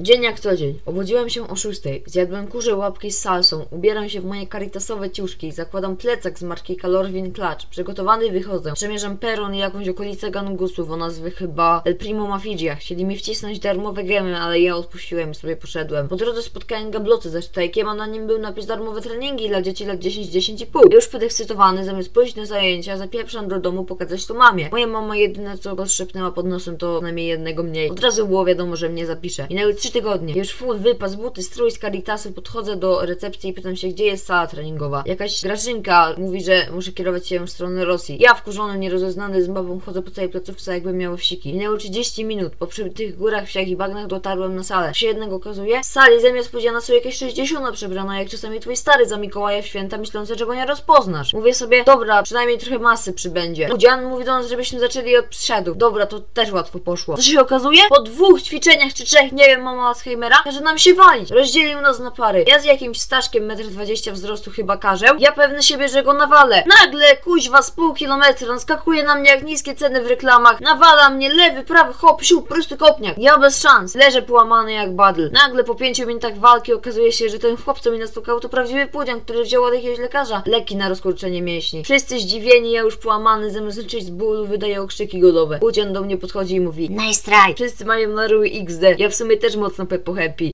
Dzień jak co dzień. Obudziłem się o 6. Zjadłem kurze łapki z salsą. Ubieram się w moje karitasowe ciuszki. Zakładam plecak z marki Calorvin Clutch. Przygotowany wychodzę. Przemierzam peron i jakąś okolicę gangusów o nazwie chyba El Primo Mafigia. Chcieli mi wcisnąć darmowe gemy, ale ja odpuściłem i sobie poszedłem. Po drodze spotkałem gabloty ze sztajkiem, a na nim był napis darmowe treningi dla dzieci lat 10-10,5. Już podekscytowany, zamiast pójść na zajęcia, zapieprzam do domu pokazać to mamie. Moja mama jedyne co rozszepnęła pod nosem to najmniej jednego mniej. Od razu było wiadomo, że mnie zapisze. Minęły trzy tygodnie. Już full wypas, buty, strój z Caritasu, podchodzę do recepcji i pytam się, gdzie jest sala treningowa. Jakaś Grażynka mówi, że muszę kierować się w stronę Rosji. Ja wkurzony, nierozeznany z mową chodzę po całej placówce, jakbym miał wsiki. Minęło 30 minut. Po tych górach, wsiach i bagnach dotarłem na salę. Się jednego okazuje, w sali zamiast powiedziana są jakieś 60 przebrana, jak czasami twój stary za Mikołaja w święta, myślący, że go nie rozpoznasz. Mówię sobie, dobra, przynajmniej trochę masy przybędzie. Udzian mówi do nas, żebyśmy zaczęli od przysiadów. Dobra, to też łatwo poszło. Co się okazuje? Po dwóch ćwiczeniach czy trzech, nie wiem, Alzheimera, każe nam się walić. Rozdzielił nas na pary. Ja z jakimś Staszkiem 1,20 m wzrostu chyba karzeł. Ja pewny siebie, że go nawalę. Nagle, kuźwa, z pół kilometra, on skakuje na mnie jak niskie ceny w reklamach. Nawala mnie lewy, prawy, hop, siup, prosty kopniak. Ja bez szans. Leżę połamany jak badl. Nagle po pięciu minutach walki okazuje się, że ten chłop, co mi nastukał, to prawdziwy pudzian, który wziął od jakiegoś lekarza leki na rozkurczenie mięśni. Wszyscy zdziwieni, ja już połamany, zamiast leczyć z bólu, wydaje okrzyki głodowe. Pudzian do mnie podchodzi i mówi Nice try. Wszyscy mają na XD. Ja w sumie też moc na Pepo Happy.